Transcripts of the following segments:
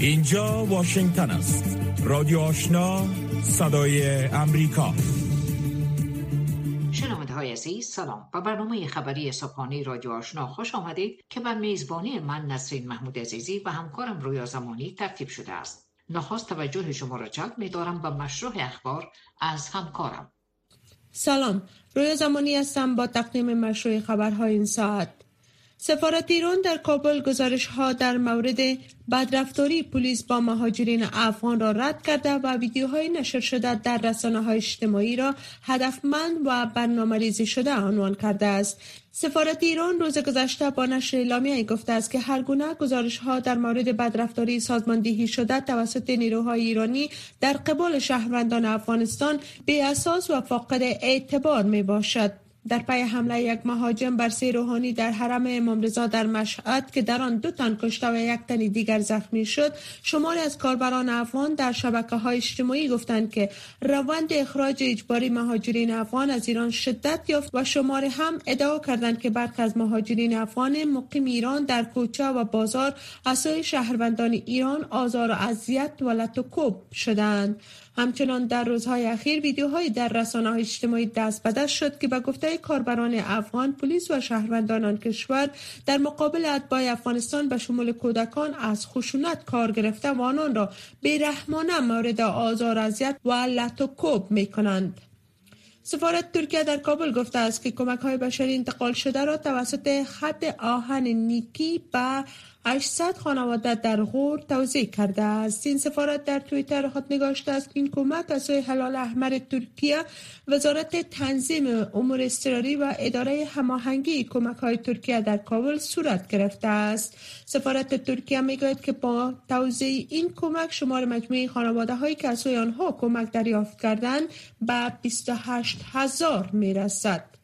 اینجا واشنگتن است. رادیو آشنا صدای امریکا. شنونده های عزیز سلام. و برنامه خبری صبحانه رادیو آشنا خوش آمدید که به میزبانی من نسرین محمود عزیزی و همکارم رویا زمانی ترتیب شده است. نخواست توجه شما را جلب می دارم به مشروع اخبار از همکارم. سلام. رویا زمانی هستم با تقدیم مشروع خبرهای این ساعت. سفارت ایران در کابل گزارش ها در مورد بدرفتاری پلیس با مهاجرین افغان را رد کرده و ویدیوهای نشر شده در رسانه های اجتماعی را هدفمند و برنامه ریزی شده عنوان کرده است. سفارت ایران روز گذشته با نشر اعلامیه گفته است که هر گونه گزارش ها در مورد بدرفتاری سازماندهی شده توسط نیروهای ایرانی در قبال شهروندان افغانستان به اساس و فاقد اعتبار می باشد. در پی حمله یک مهاجم بر سه روحانی در حرم امام رضا در مشهد که در آن دو تن کشته و یک تن دیگر زخمی شد شماری از کاربران افغان در شبکه های اجتماعی گفتند که روند اخراج اجباری مهاجرین افغان از ایران شدت یافت و شماری هم ادعا کردند که برخی از مهاجرین افغان مقیم ایران در کوچه و بازار اسای شهروندان ایران آزار و اذیت و لطوکوب شدند. همچنان در روزهای اخیر ویدیوهایی در رسانه های اجتماعی دست به دست شد که به گفته کاربران افغان پلیس و شهروندان آن کشور در مقابل اتباع افغانستان به شمول کودکان از خشونت کار گرفته و آنان را بیرحمانه مورد آزار اذیت و لط و کوب می کنند. سفارت ترکیه در کابل گفته است که کمک های بشری انتقال شده را توسط خط آهن نیکی به 800 خانواده در غور توضیح کرده است. این سفارت در تویتر خود نگاشته است. که این کمک از حلال احمر ترکیه وزارت تنظیم امور اضطراری و اداره هماهنگی کمک های ترکیه در کابل صورت گرفته است. سفارت ترکیه می‌گوید که با توضیح این کمک شمار مجموعی خانواده هایی که از آنها کمک دریافت کردند به 28 هزار می‌رسد.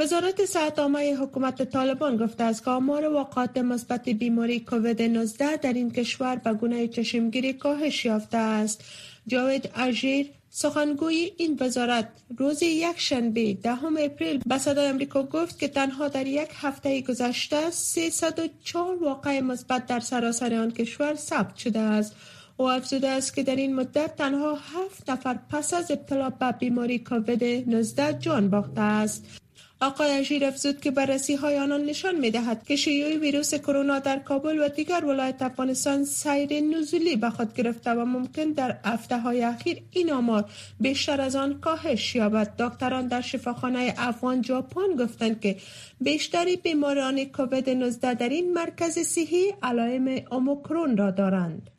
وزارت صحت عامه حکومت طالبان گفته است که آمار واقعات مثبت بیماری کووید 19 در این کشور به گونه چشمگیری کاهش یافته است. جاوید اژیر سخنگوی این وزارت روز یک شنبه دهم اپریل به صدای امریکا گفت که تنها در یک هفته گذشته 304 واقع مثبت در سراسر آن کشور ثبت شده است. او افزوده است که در این مدت تنها هفت نفر پس از ابتلا به بیماری کووید 19 جان باخته است. آقای اژیر افزود که بررسی های آنان نشان می دهد که شیوع ویروس کرونا در کابل و دیگر ولایت افغانستان سیر نزولی به خود گرفته و ممکن در هفته های اخیر این آمار بیشتر از آن کاهش یابد. دکتران در شفاخانه افغان ژاپن گفتند که بیشتری بیماران کووید 19 در این مرکز صحی علائم اوموکرون را دارند.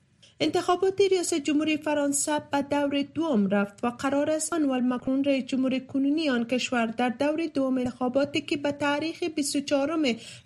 انتخابات ریاست جمهوری فرانسه به دور دوم رفت و قرار است انوال مکرون رئیس جمهور کنونی آن کشور در دور دوم انتخاباتی که به تاریخ 24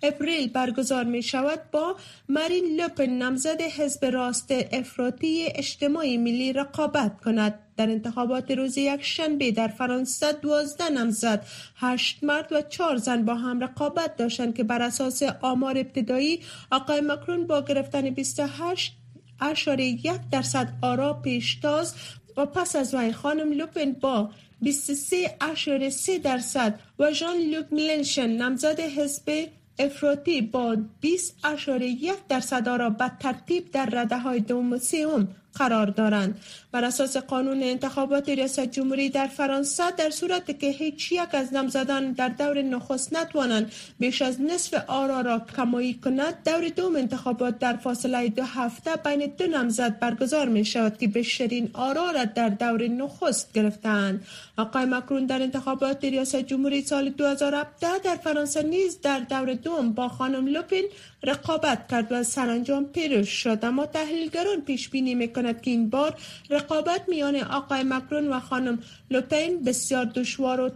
اپریل برگزار می شود با مارین لوپن نامزد حزب راست افراطی اجتماعی ملی رقابت کند. در انتخابات روز یک شنبه در فرانسه دوازده نامزد هشت مرد و چهار زن با هم رقابت داشتند که بر اساس آمار ابتدایی آقای مکرون با گرفتن 28 اشاره یک درصد آرا پیشتاز و پس از وی خانم لوپن با 23 اشاره 3 درصد و ژان لوک میلنشن نمزد حزب افراطی با 20 اشاره یک درصد آرا به ترتیب در رده های دوم و سوم قرار دارند. بر اساس قانون انتخابات ریاست جمهوری در فرانسه در صورت که هیچ یک از نامزدان در دور نخست نتوانند بیش از نصف آرا را کمایی کند دور دوم انتخابات در فاصله دو هفته بین دو نامزد برگزار می شود که بیشترین آرا را در دور نخست گرفتند آقای مکرون در انتخابات ریاست جمهوری سال 2017 در فرانسه نیز در دور دوم با خانم لوپین رقابت کرد و سرانجام پیروز شد. اما تحلیلگران پیش بینی می‌کند که این بار رقابت میان آقای مکرون و خانم لوپین بسیار دشوار و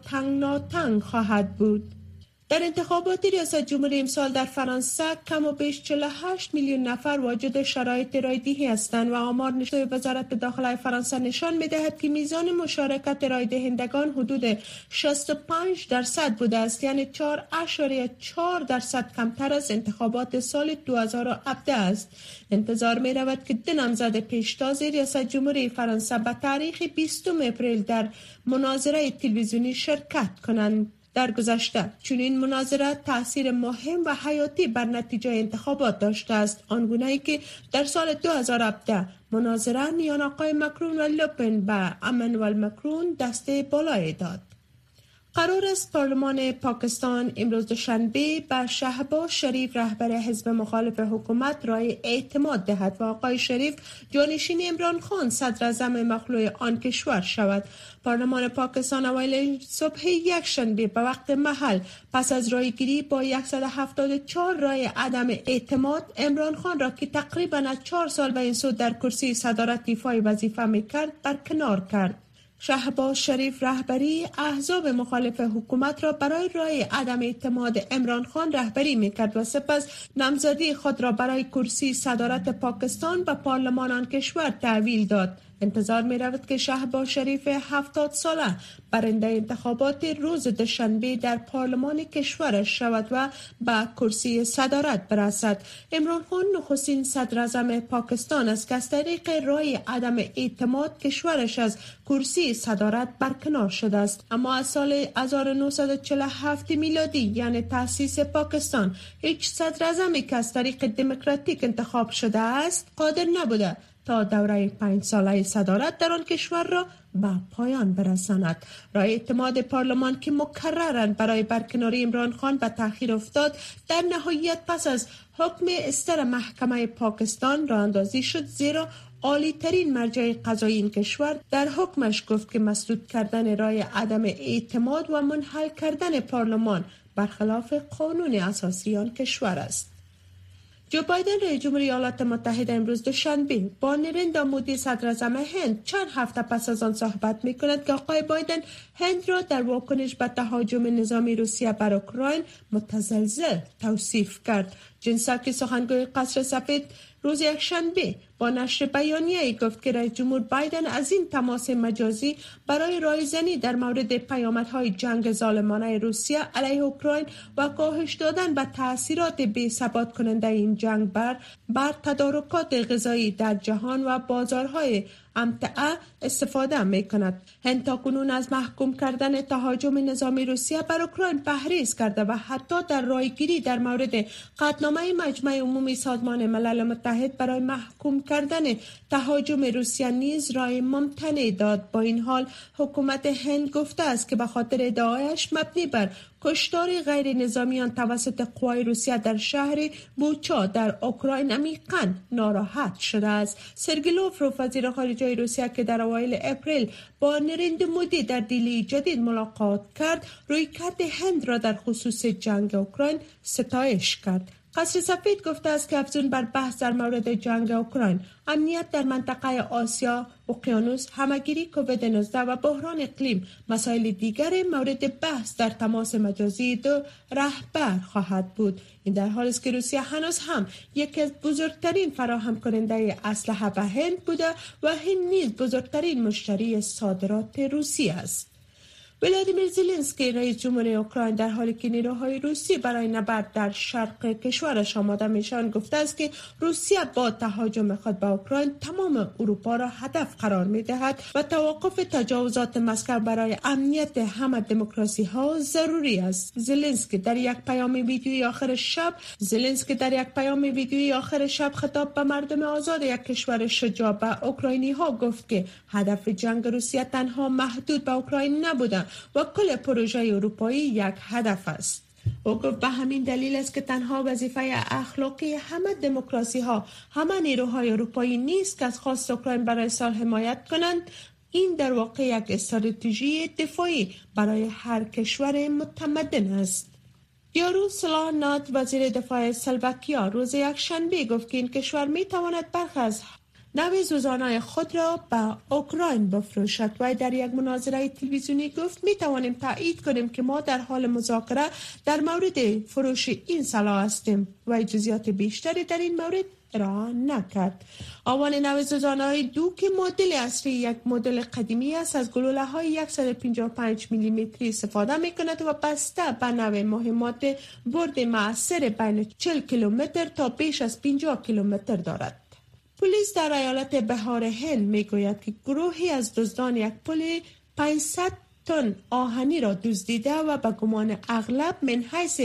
تنگ خواهد بود. در انتخابات ریاست جمهوری امسال در فرانسه کم و بیش 48 میلیون نفر واجد شرایط رایدهی هستند و آمار نشده وزارت داخله فرانسه نشان می‌دهد که میزان مشارکت رای دهندگان حدود 65 درصد بوده است یعنی 4 4 درصد کمتر از انتخابات سال 2017 است. انتظار می رود که دو نامزد پیشتاز ریاست جمهوری فرانسه به تاریخ 20 اپریل در مناظره تلویزیونی شرکت کنند. در گذشته چنین مناظره تاثیر مهم و حیاتی بر نتیجه انتخابات داشته است. آنگونه ای که در سال 2017 مناظره میان آقای مکرون و لپن به امنوال مکرون دسته بالای داد. قرار است پارلمان پاکستان امروز دوشنبه بر شهباز شریف رهبر حزب مخالف حکومت رای اعتماد دهد و آقای شریف جانشین امران خان صدر اعظم مخلوع آن کشور شود. پارلمان پاکستان اوایل صبح یک شنبه به وقت محل پس از گیری با 174 رای عدم اعتماد امران خان را که تقریبا از چهار سال به این سود در کرسی صدارت ایفای وظیفه می‌کرد برکنار کرد. شهباز شریف رهبری احزاب مخالف حکومت را برای رای عدم اعتماد امران خان رهبری می کرد و سپس نمزدی خود را برای کرسی صدارت پاکستان و پارلمان آن کشور تحویل داد. انتظار می رود که شهباز شریف هفتاد ساله برنده انتخابات روز دوشنبه در پارلمان کشورش شود و به کرسی صدارت برسد. امران خان نخستین صدر پاکستان است که از طریق رای عدم اعتماد کشورش از کرسی صدارت برکنار شده است. اما از سال 1947 میلادی یعنی تاسیس پاکستان هیچ صدر که از طریق دموکراتیک انتخاب شده است قادر نبوده تا دوره پنج ساله صدارت در آن کشور را به پایان برساند رای اعتماد پارلمان که مکررن برای برکناری امران خان به تاخیر افتاد در نهایت پس از حکم استر محکمه پاکستان را اندازی شد زیرا عالی ترین مرجع قضایی این کشور در حکمش گفت که مسدود کردن رای عدم اعتماد و منحل کردن پارلمان برخلاف قانون اساسی آن کشور است. جو بایدن رئیس جمهوری ایالات متحده امروز دوشنبه با نریندرا مودی صدر هند چند هفته پس از آن صحبت می کند که آقای بایدن هند را در واکنش به تهاجم نظامی روسیه بر اوکراین متزلزل توصیف کرد. جنساکی سخنگوی قصر سفید روز یکشنبه با نشر بیانیه ای گفت که رئیس جمهور بایدن از این تماس مجازی برای رایزنی در مورد پیامدهای جنگ ظالمانه روسیه علیه اوکراین و کاهش دادن به تاثیرات بی ثبات کننده این جنگ بر بر تدارکات غذایی در جهان و بازارهای امتعه استفاده می کند. هند تا کنون از محکوم کردن تهاجم نظامی روسیه بر اوکراین پهریز کرده و حتی در رایگیری در مورد قطنامه مجمع عمومی سازمان ملل متحد برای محکوم کردن تهاجم روسیه نیز رای ممتنع داد. با این حال حکومت هند گفته است که به خاطر ادعایش مبنی بر کشتار غیر نظامیان توسط قوای روسیه در شهر بوچا در اوکراین عمیقا ناراحت شده است. سرگی لوفروف وزیر خارجه روسیه که در اوایل اپریل با نریند مودی در دیلی جدید ملاقات کرد روی کرد هند را در خصوص جنگ اوکراین ستایش کرد. قصر سفید گفته است که افزون بر بحث در مورد جنگ اوکراین امنیت در منطقه آسیا اقیانوس همگیری کووید 19 و بحران اقلیم مسائل دیگر مورد بحث در تماس مجازی دو رهبر خواهد بود. این در حالی است که روسیه هنوز هم یکی از بزرگترین فراهم کننده اسلحه به هند بوده و هند نیز بزرگترین مشتری صادرات روسیه است. ولادیمیر زلنسکی رئیس جمهوری اوکراین در حالی که نیروهای روسی برای نبرد در شرق کشورش آماده میشن گفته است که روسیه با تهاجم خود به اوکراین تمام اروپا را هدف قرار می دهد و توقف تجاوزات مسکو برای امنیت همه دموکراسی ها ضروری است. زلنسکی در یک پیام ویدیویی آخر شب زلنسکی در یک پیام ویدیویی آخر شب خطاب به مردم آزاد یک کشور شجاع به اوکراینی ها گفت که هدف جنگ روسیه تنها محدود به اوکراین نبوده. و کل پروژه اروپایی یک هدف است. او گفت به همین دلیل است که تنها وظیفه اخلاقی همه دموکراسی ها همه نیروهای اروپایی نیست که از خواست اوکراین برای سال حمایت کنند. این در واقع یک استراتژی دفاعی برای هر کشور متمدن است. یارو سلانات وزیر دفاع سلوکیا روز یک شنبه گفت که این کشور می تواند برخی از نوی زوزانای خود را به اوکراین بفروشد. و در یک مناظره تلویزیونی گفت می توانیم تایید کنیم که ما در حال مذاکره در مورد فروش این سلاح هستیم. و جزیات بیشتری در این مورد ارائه نکرد. آوان نو زوزانه دو که مدل اصلی یک مدل قدیمی است از گلوله های 155 میلیمتری استفاده می کند و بسته به نو مهمات برد معصر بین 40 کیلومتر تا بیش از 50 کیلومتر دارد. پلیس در ایالت بهار هند می گوید که گروهی از دزدان یک پل 500 تن آهنی را دزدیده و به گمان اغلب من حیث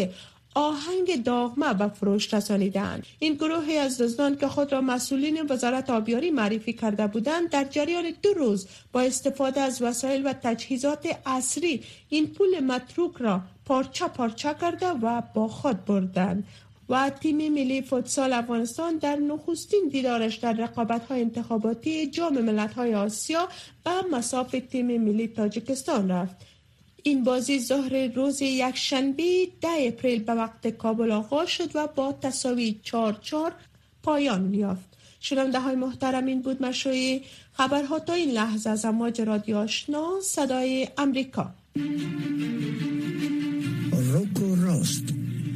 آهنگ داغمه و فروش رسانیدند این گروهی از دزدان که خود را مسئولین وزارت آبیاری معرفی کرده بودند در جریان دو روز با استفاده از وسایل و تجهیزات اصری این پول متروک را پارچه پارچه کرده و با خود بردند. و تیم ملی فوتسال افغانستان در نخستین دیدارش در رقابت های انتخاباتی جام ملت های آسیا به مساف تیم ملی تاجیکستان رفت. این بازی ظهر روز یکشنبه ده اپریل به وقت کابل آغاز شد و با تساوی چار چار پایان یافت. شنونده های محترم این بود مشروع خبرها تا این لحظه از امواج رادیو آشنا صدای امریکا. روکو راست.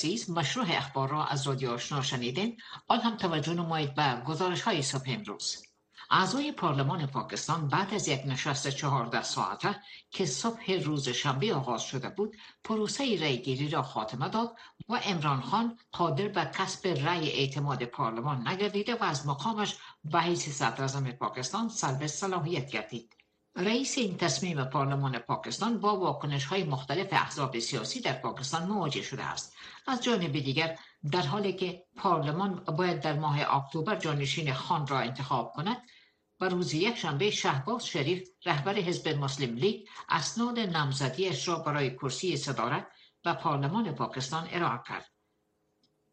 عزیز مشروع اخبار را از رادیو آشنا شنیدین؟ آن هم توجه نمایید به گزارش های صبح امروز. اعضای پارلمان پاکستان بعد از یک نشست چهارده ساعته که صبح روز شنبه آغاز شده بود پروسه ریگیری را خاتمه داد و امران خان قادر به کسب رأی اعتماد پارلمان نگردیده و از مقامش به حیث صدر پاکستان سلب صلاحیت گردید. رئیس این تصمیم پارلمان پاکستان با واکنش های مختلف احزاب سیاسی در پاکستان مواجه شده است. از جانب دیگر در حالی که پارلمان باید در ماه اکتبر جانشین خان را انتخاب کند و روز یک شنبه شهباز شریف رهبر حزب مسلم لیگ اسناد نامزدیش را برای کرسی صدارت و پارلمان پاکستان ارائه کرد.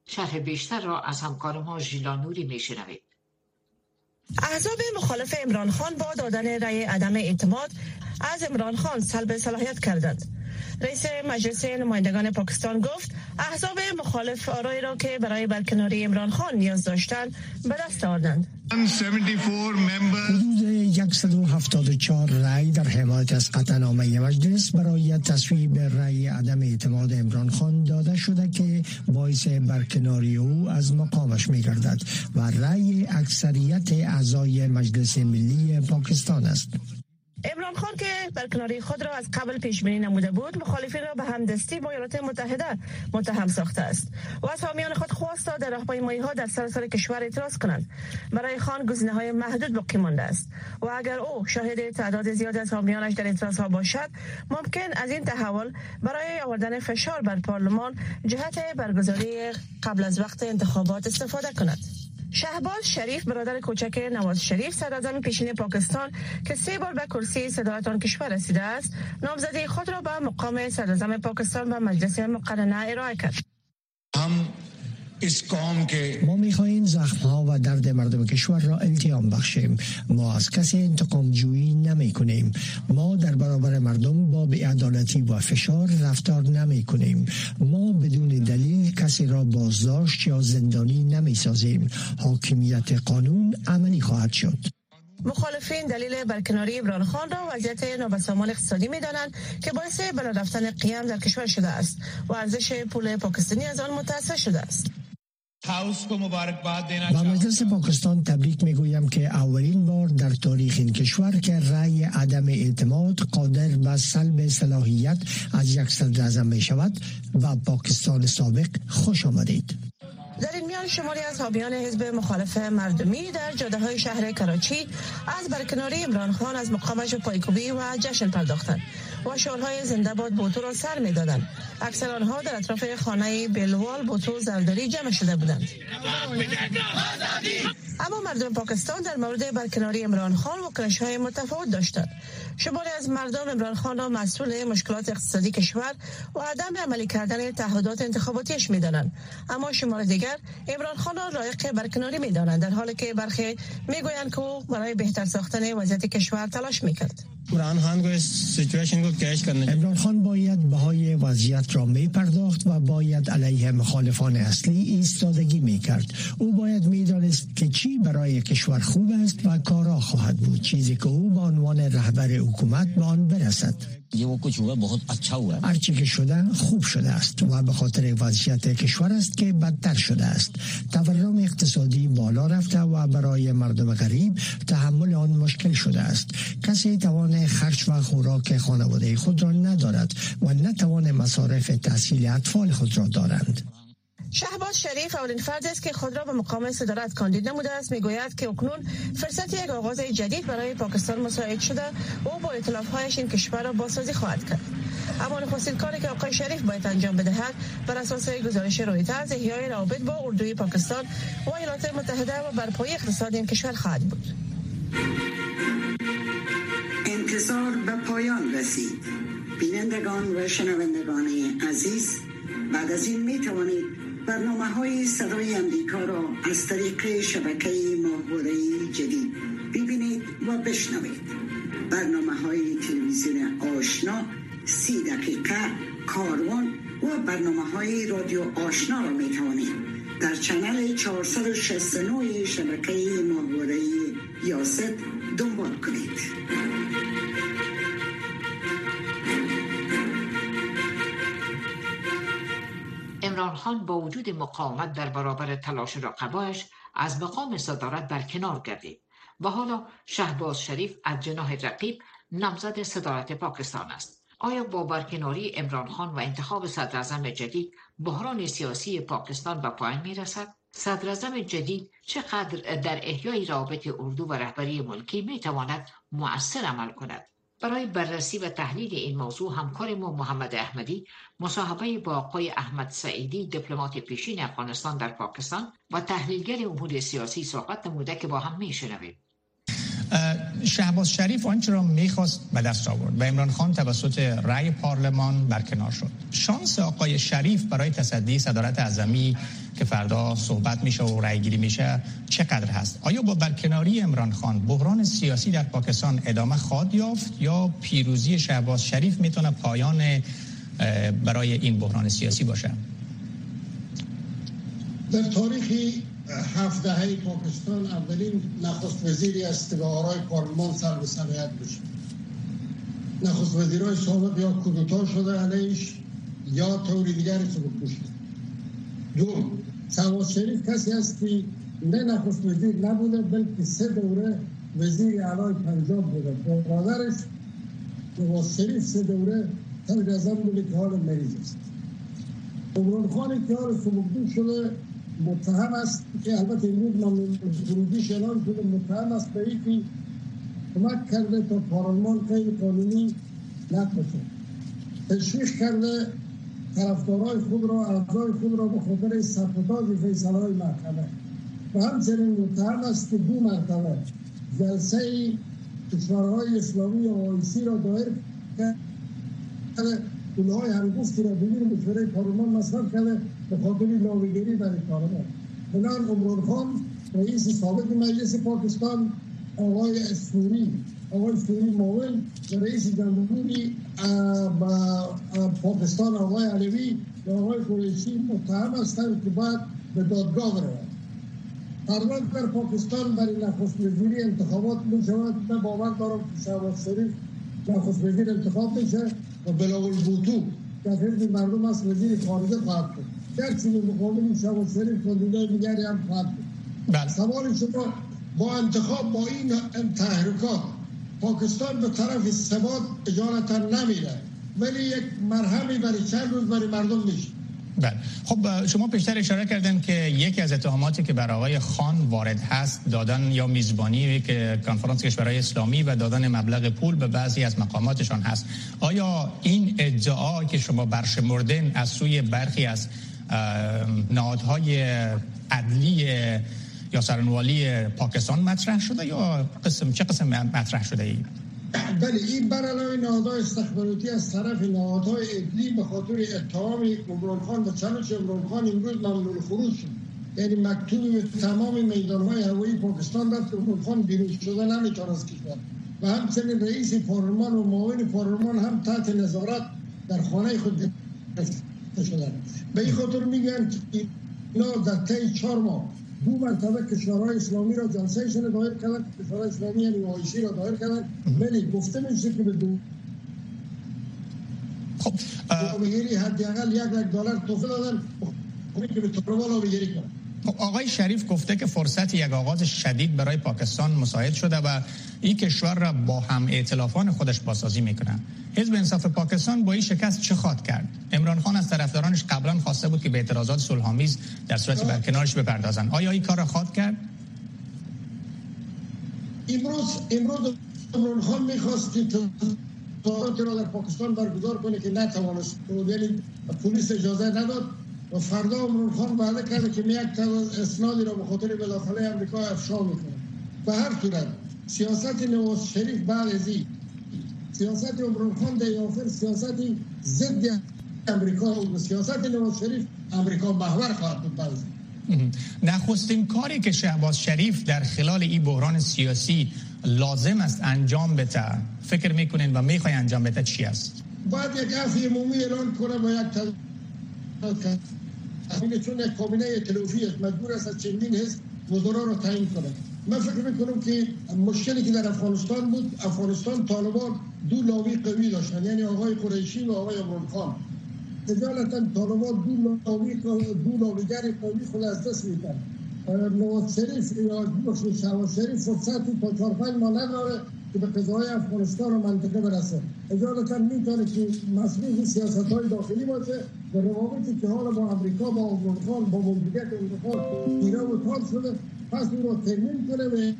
شرح بیشتر را از همکار ما ژیلا میشنوید. احزاب مخالف امران خان با دادن رأی عدم اعتماد از امران خان سلب صلاحیت کردند. رئیس مجلس نمایندگان پاکستان گفت احزاب مخالف آرای را که برای برکناری امران خان نیاز داشتند به دست آوردند حدود 174 رای در حمایت از قطعنامه مجلس برای تصویب رای عدم اعتماد امران خان داده شده که باعث برکناری او از مقامش می گردد و رای اکثریت اعضای مجلس ملی پاکستان است. امران خان که برکناری خود را از قبل پیش بینی نموده بود مخالفین را به همدستی با ایالات متحده متهم ساخته است. و از حامیان خود خواست تا در راهپیمایی ها در سراسر کشور اعتراض کنند. برای خان گزینه های محدود باقی مانده است. و اگر او شاهد تعداد زیادی از حامیانش در اعتراض ها باشد ممکن از این تحول برای آوردن فشار بر پارلمان جهت برگزاری قبل از وقت انتخابات استفاده کند. شهباز شریف برادر کوچک نواز شریف صدراعظم پیشین پاکستان که سه بار به کرسی صدارت آن کشور رسیده است. نامزدی خود را به مقام صدراعظم پاکستان و مجلس مقرنه ارائه کرد. هم ما می‌خواهیم زخم ها و درد مردم کشور را التیام بخشیم. ما از کسی انتقام جویی نمی کنیم ما در برابر مردم با بیعدالتی و فشار رفتار نمی کنیم ما بدون دلیل کسی را بازداشت یا زندانی نمی سازیم حاکمیت قانون عملی خواهد شد. مخالفین دلیل برکناری ابران خان را وضعیت نابسامان اقتصادی می دانند که باعث بلا رفتن قیم در کشور شده است و ارزش پول پاکستانی از آن متاثر شده است. با مجلس پاکستان تبریک می‌گویم که اولین بار در تاریخ این کشور که رأی عدم اعتماد قادر به سلب صلاحیت از یک صدر می شود و پاکستان سابق خوش آمدید. در این میان شماری از حامیان حزب مخالف مردمی در جاده های شهر کراچی از برکناری امران خان از مقامش پایکوبی و جشن پرداختند و شعارهای زنده باد بوتو را سر می دادند اکثر آنها در اطراف خانه بلوال بوتو زرداری جمع شده بودند. اما مردم پاکستان در مورد برکناری امران خان و های متفاوت داشتند. شماری از مردم امران خان را مسئول مشکلات اقتصادی کشور و عدم عملی کردن تعهدات انتخاباتیش می‌دانند. اما شمار دیگر امران خان را لایق برکناری می‌دانند در حالی که برخی می‌گویند که او برای بهتر ساختن وضعیت کشور تلاش می‌کرد. امران خان باید بهای وضعیت را می پرداخت و باید علیه مخالفان اصلی ایستادگی می کرد او باید می‌دانست که چی برای کشور خوب است و کارا خواهد بود. چیزی که او به عنوان رهبر حکومت به آن برسد. هرچی که شده خوب شده است و به خاطر وضعیت کشور است که بدتر شده است. تورم اقتصادی بالا رفته و برای مردم غریب تحمل آن مشکل شده است. کسی توان خرج و خوراک خانواده خود را ندارد و نتوان مصارف تحصیل اطفال خود را دارند. شهباز شریف اولین فرد است که خود را به مقام صدارت کاندید نموده است. می‌گوید که اکنون فرصت یک آغاز جدید برای پاکستان مساعد شده و با اطلاف هایش این کشور را بازسازی خواهد کرد. اما نخستین کاری که آقای شریف باید انجام بدهد بر اساس گزارش رویترز احیای روابط با اردوی پاکستان و ایالات متحده و برپایی اقتصاد این کشور خواهد بود. انتظار به پایان رسید. بینندگان و شنوندگان عزیز بعد از این می توانید برنامه های صدای امریکا را از طریق شبکه ماهواره جدید ببینید و بشنوید. برنامه های تلویزیون آشنا سی دقیقه کاروان و برنامه های رادیو آشنا را می توانید در چنل 469 شبکه ماهواره یاست دنبال کنید. عمران خان با وجود مقاومت در برابر تلاش رقبایش از مقام صدارت برکنار گردید و حالا شهباز شریف از جناح رقیب نامزد صدارت پاکستان است آیا با برکناری عمران خان و انتخاب صدر جدید بحران سیاسی پاکستان به پایان می رسد؟ صدر جدید چقدر در احیای رابط اردو و رهبری ملکی می تواند مؤثر عمل کند؟ برای بررسی و تحلیل این موضوع همکار ما محمد احمدی مصاحبه با آقای احمد سعیدی دیپلمات پیشین افغانستان در پاکستان و تحلیلگر امور سیاسی صحبت نموده که با هم میشنویم. شهباز شریف آنچه را می‌خواست به دست آورد و امران خان توسط رأی پارلمان برکنار شد. شانس آقای شریف برای تصدی صدارت اعظمی که فردا صحبت میشه و رأی گیری میشه چقدر هست؟ آیا با برکناری امران خان بحران سیاسی در پاکستان ادامه خواهد یافت یا پیروزی شهباز شریف می‌تونه پایان برای این بحران سیاسی باشه؟ در تاریخی هفت دهه پاکستان اولین نخست وزیری است که به آرای پارلمان سر به سمیت بشه. نخست وزیرهای سابق یا کودتا شده علیش یا طوری دیگری رو بکشته دوم سواز شریف کسی است که نه نخست وزیر نبوده بلکه سه دوره وزیر علای پنجاب بوده. برادرش نواز شریف سه دوره تاج ازم بوده که حال مریض است. عمران خان که حال شده متهم است که البته امروز من ورودیش اعلان شده متهم است به اینکه کمک کرده تا پارلمان غیر قانونی نکشه تشویش کرده طرفدارای خود را اعضای خود را به خاطر سپرداز فیصله های محکمه. و همچنین متهم است که دو مرتبه جلسه کشورهای اسلامی و آیسی را دایر کرده. اونهای همگفتی را بگیر مشوره پارلمان مصرف کرده به خاطر ناویگری برای پارلمان بنان عمران خان رئیس سابق مجلس پاکستان آقای اسفوری آقای سوری معاون و رئیس جمهوری پاکستان آقای علوی و آقای قریشی متهم هستند که باید به دادگاه بروند. پروند در پاکستان برای نخست وزیری انتخابات می شود من باور دارم که شهباز شریف نخست وزیر انتخاب میشه و بلاول بوتو که حزب مردم است وزیر خارجه خواهد بود گرچه به مقابل شهباز شریف کاندیدای دیگری هم خواهد بود بله. سوال شما با انتخاب با این تحرکات پاکستان به طرف ثبات اجارتا نمیره ولی یک مرهمی برای چند روز برای مردم میشه بله خب شما پیشتر اشاره کردن که یکی از اتهاماتی که بر آقای خان وارد هست دادن یا میزبانی که کنفرانس کشورهای اسلامی و دادن مبلغ پول به بعضی از مقاماتشان هست آیا این ادعا که شما برشمردن از سوی برخی از نهادهای عدلی یا سرنوالی پاکستان مطرح شده یا قسم چه قسم مطرح شده ای؟ بله این بر علاوه نهادهای استخباراتی از طرف نهادهای ادلی به خاطر اتهام عمران خان و چنانچه عمران خان امروز ممنون خروج شد. یعنی مکتوبی به تمام میدان های هوایی پاکستان که عمران خان بیرون شده نمی‌تونه از کشور. و همچنین رئیس پارلمان و معاون پارلمان هم تحت نظارت در خانه خود شدن. به این خاطر میگن که اینا در چهار ماه دو مرتبه کشورهای اسلامی را جلسهشون دایر کردن کشورهای اسلامی یعنی آیشی را دایر کردن. ولی گفته میشه که به دو خب بگیری حداقل یک لک دلار توفه دادن که به طالبان رو بگیری کنن خب آقای شریف گفته که فرصت یک آغاز شدید برای پاکستان مساعد شده و این کشور را با هم ائتلافان خودش بازسازی می‌کنه. حزب انصاف پاکستان با این شکست چه خواد کرد؟ امران خان از طرفدارانش قبلا خواسته بود که به اعتراضات صلحآمیز در صورت برکنارش بپردازند. آیا این کار را خواد کرد؟ امروز امروز امران خان می‌خواست که را در پاکستان برگزار کنه که نتوانست یعنی پلیس اجازه نداد. و فردا عمران خان وعده کرده که یک اسنادی را به خاطر مداخله امریکا افشا می‌کنه. به هر صورت سیاست نواز شریف بعد از سیاست عمران خان در آخر سیاست ضد امریکا و سیاست نواز شریف امریکا محور خواهد بود. بعد نخستین کاری که شهباز شریف در خلال این بحران سیاسی لازم است انجام بده فکر می‌کنین و می‌خوای انجام بده چی است؟ باید یک عفی عمومی اعلان کنه و یک همین چون یک کابینه تلوفی است مجبور است از چندین حزب وزرا رو تعیین کنه من فکر می‌کنم که مشکلی که در افغانستان بود افغانستان طالبان دو لاوی قوی داشتن یعنی آقای قریشی و آقای عمران خان اجالتا طالبان دو لاوی دو لاویگر قوی خود از دست میدن. نواز شریف یا شریف فرصتی تا چهار پنج نداره که به قضای افغانستان و منطقه برسه. اجالتا می‌تونه که مسئول سیاست های داخلی باشه و روابطی که حالا با امریکا با افغانستان با موجودیت امریکا ایران و تار شده پس اون رو ترمین کنه و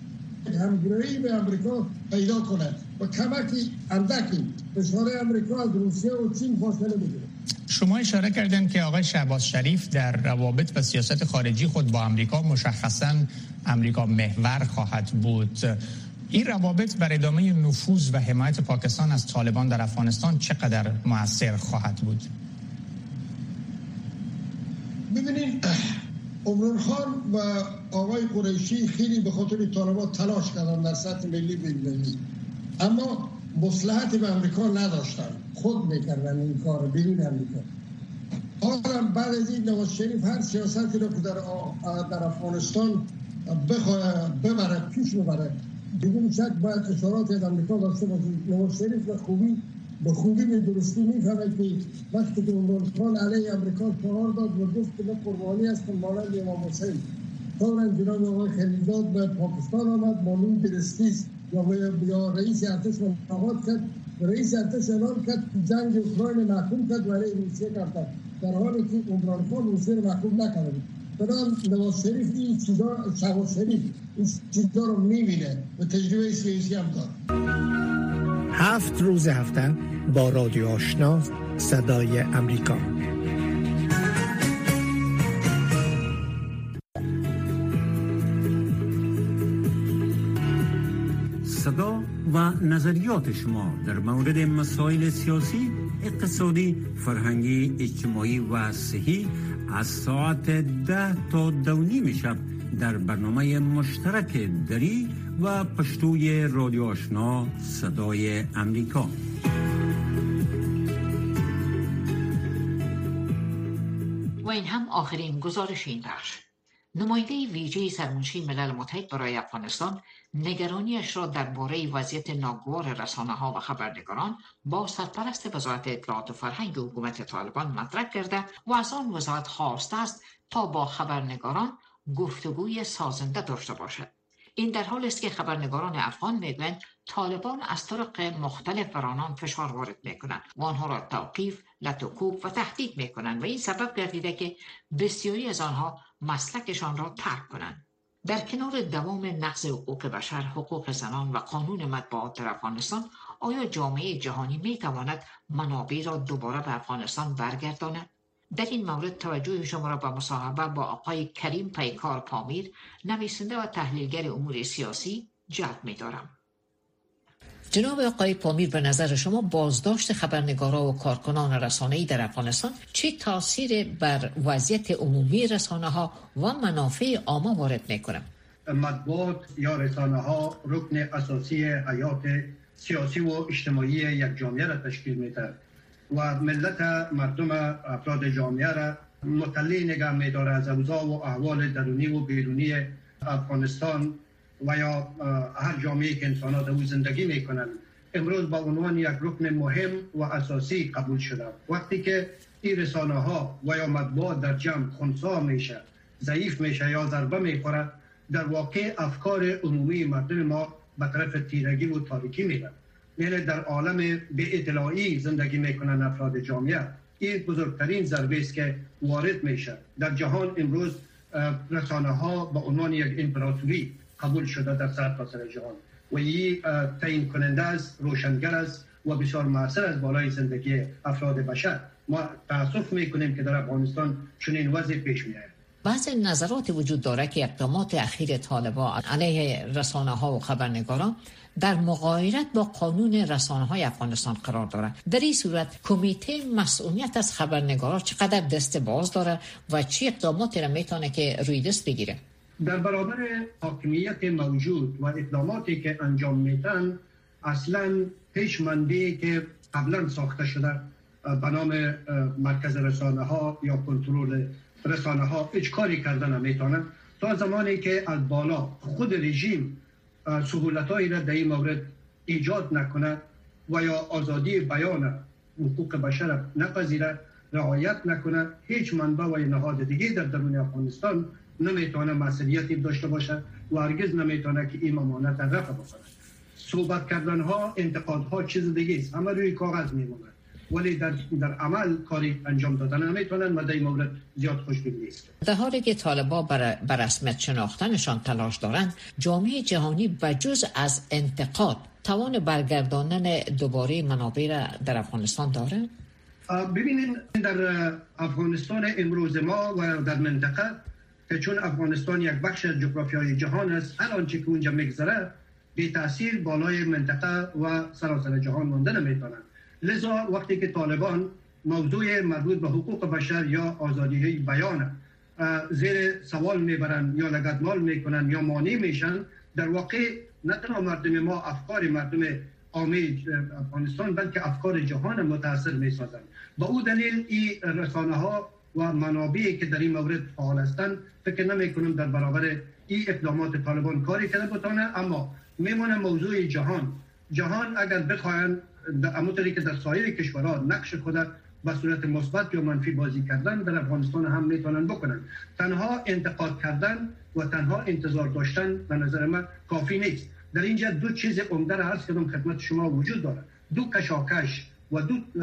همگرایی به امریکا پیدا کنه و کمکی اندکی فشار امریکا از روسیه و چین فاصله بگیره. شما اشاره کردن که آقای شهباز شریف در روابط و سیاست خارجی خود با امریکا مشخصا امریکا محور خواهد بود. این روابط بر ادامه نفوذ و حمایت پاکستان از طالبان در افغانستان چقدر موثر خواهد بود؟ ببینید عمران خان و آقای قریشی خیلی به خاطر طالبان تلاش کردن در سطح ملی بین‌المللی اما مصلحت به امریکا نداشتن. خود می‌کردن این کار بدون امریکا حالا بعد از این نواز شریف هر سیاستی رو که در, در افغانستان ببره پیش ببره بدون شک باید اشارات از امریکا داشته باشید نواز شریف به خوبی به خوبی به درستی می‌فهمه که وقتی که عمران خان علیه امریکا شعار داد و گفت که به قربانی هستم مانند امام حسین. فورا جناب آقای خلیلزاد به پاکستان آمد معلوم درستی یا یا رئیس ارتش ملاقات کرد. رئیس ارتش اعلان کرد جنگ اوکراین محکوم کرد و علیه روسیه کرد در حالی که عمران خان روسیه رو محکوم نکرده بود. بدان نواز شریف این چیزا شهباز شریف این چیزا رو می‌بینه و تجربه سیاسی هم داره. هفت روز هفته با رادیو آشنا صدای امریکا. صدا و نظریات شما در مورد مسائل سیاسی اقتصادی فرهنگی اجتماعی و صحی از ساعت ده تا دونی شب در برنامه مشترک دری و پشتوی رادیو آشنا صدای امریکا. و این هم آخرین گزارش این بخش. نماینده ویژه سرمنشی ملل متحد برای افغانستان نگرانیش را درباره وضعیت ناگوار رسانه ها و خبرنگاران با سرپرست وزارت اطلاعات و فرهنگ حکومت طالبان مطرح کرده و از آن وزارت خواسته است تا با خبرنگاران گفتگوی سازنده داشته باشد. این در حال است که خبرنگاران افغان می‌گویند طالبان از طرق مختلف بر آنان فشار وارد می‌کنند و آنها را توقیف لطوکوب و تهدید می‌کنند و این سبب گردیده که بسیاری از آنها مسلکشان را ترک کنند در کنار دوام نقض حقوق بشر حقوق زنان و قانون مطبوعات در افغانستان آیا جامعه جهانی می تواند منابع را دوباره به افغانستان برگرداند در این مورد توجه شما را به مصاحبه با آقای کریم پیکار پامیر نویسنده و تحلیلگر امور سیاسی جلب می دارم. جناب آقای پامیر به نظر شما بازداشت خبرنگارا و کارکنان رسانه‌ای در افغانستان چه تاثیر بر وضعیت عمومی رسانه ها و منافع عامه وارد می‌کنه مطبوعات یا رسانه ها رکن اساسی حیات سیاسی و اجتماعی یک جامعه را تشکیل میده و ملت مردم افراد جامعه را مطلع نگه میداره از اوضاع و احوال درونی و بیرونی افغانستان و یا هر جامعه که انسانات او زندگی می‌کنن امروز با عنوان یک رکن مهم و اساسی قبول شده وقتی که این رسانه ها و یا مطبوعات در جمع خونسا میشه ضعیف میشه یا ضربه می‌خوره در واقع افکار عمومی مردم ما به طرف تیرگی و تاریکی میرن. یعنی در عالم به اطلاعی زندگی می‌کنن افراد جامعه. این بزرگترین ضربه است که وارد میشه. در جهان امروز رسانه ها به عنوان یک امپراتوری قبول شده در سرتاسر جهان. و این تعیین کننده است روشنگر است و بسیار موثر از بالای زندگی افراد بشر. ما تاسف می‌کنیم که در افغانستان چنین وضع پیش میاد بعض نظرات وجود داره که اقدامات اخیر طالبان علیه رسانه ها و خبرنگاران در مغایرت با قانون رسانه های افغانستان قرار داره. در این صورت کمیته مسئولیت از خبرنگاران چقدر دست باز داره و چی اقداماتی را می‌تونه که روی دست بگیره؟ در برابر حاکمیت موجود و اقداماتی که انجام میتن اصلا پیشمندی که قبلا ساخته شده به نام مرکز رسانه ها یا کنترل رسانه ها هیچ کاری کردن نمی‌تونن. تا زمانی که از بالا خود رژیم سهولت هایی را در این مورد ایجاد نکنه و یا آزادی بیان حقوق بشر نپذیره رعایت نکنه هیچ منبع و نهاد دیگه در درون افغانستان نمی‌تونه مسئولیتی داشته باشه و هرگز نمی‌تونه که این ممانت رفع بکنه صحبت کردن ها انتقاد ها چیز دیگه است. همه روی کاغذ میمونه ولی در, در عمل کاری انجام دادن نمی‌تونن و در این مورد زیاد خوشبین نیست. در حالی که طالبا بر, بر رسمیت شناختنشان تلاش دارند جامعه جهانی بجز از انتقاد توان برگرداندن دوباره منابع را در افغانستان داره؟ ببینید در افغانستان امروز ما و در منطقه که چون افغانستان یک بخش از جغرافیای جهان است هر آنچه که اونجا میگذره به تاثیر بالای منطقه و سراسر جهان مانده نمی‌تونن لذا وقتی که طالبان موضوع مربوط به حقوق بشر یا آزادی بیان زیر سوال می‌برن یا لگدمال می‌کنن یا مانع میشن در واقع نه تنها مردم ما افکار مردم عامه افغانستان بلکه افکار جهان متاثر می‌سازند. با او دلیل این رسانه ها و منابعی که در این مورد فعال هستند فکر نمی کنم در برابر این اقدامات طالبان کاری کرده بتانه اما میمونه موضوع جهان. جهان اگر بخواهند همونطوری که در سایر کشورها نقش خود به صورت مثبت یا منفی بازی کردن در افغانستان هم می‌تونن بکنن. تنها انتقاد کردن و تنها انتظار داشتن به نظر من کافی نیست. در اینجا دو چیز عمده را هست که خدمت شما وجود داره دو کشاکش و دو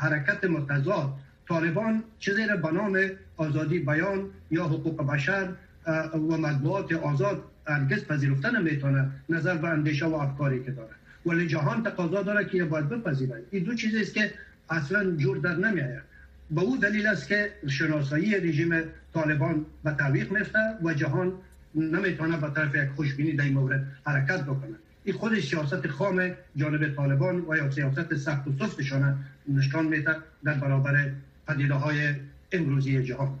حرکت متضاد طالبان چیزی را به نام آزادی بیان یا حقوق بشر و مطبوعات آزاد هرگز پذیرفته نمی‌تونه نظر به اندیشه و افکاری که داره. ولی جهان تقاضا داره که باید بپذیرد این دو چیزی است که اصلا جور در نمیآید. به او دلیل است که شناسایی رژیم طالبان به تعویق میفته و جهان نمی‌تونه به طرف یک خوشبینی در مورد حرکت بکنه. این خود سیاست خام جانب طالبان و یا سیاست سخت و سفتشان نشان میده در برابر پدیده های امروزی جهان.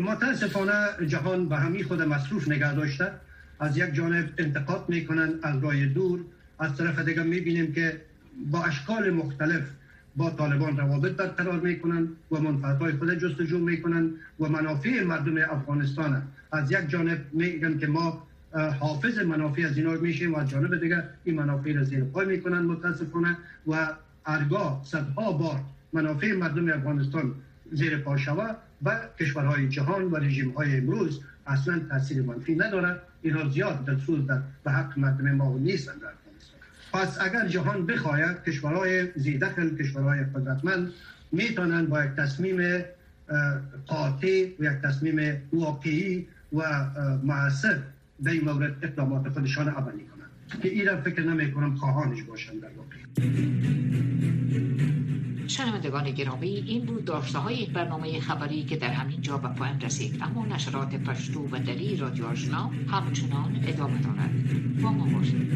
متاسفانه جهان به همین خود مصروف نگه داشته. از یک جانب انتقاد می‌کنن از رای دور. از طرف دیگه می‌بینیم که با اشکال مختلف با طالبان روابط برقرار می‌کنن و منفعت های خود جستجو می‌کنن و منافع مردم افغانستان. از یک جانب میگن که ما حافظ منافع از اینا میشیم و از جانب دیگه این منافع را زیر پای می‌کنن متاسفانه و ارگاه صدها بار منافع مردم افغانستان زیر پا و کشورهای جهان و رژیم های امروز اصلا تاثیر منفی نداره اینا زیاد در در به حق مردم ما نیستن پس اگر جهان بخواید کشورهای زیدخل کشورهای قدرتمند می‌تونن با یک تصمیم قاطع و یک تصمیم واقعی و معصر در این مورد اقدامات خودشان عملی کنند. که این فکر نمی کنم خواهانش باشند در واقع. شنوندگان گرامی این بود داشته های برنامه خبری که در همین جا به پایان رسید. اما نشرات پشتو و دلی رادیو آشنا همچنان ادامه دارد. با ما باشید.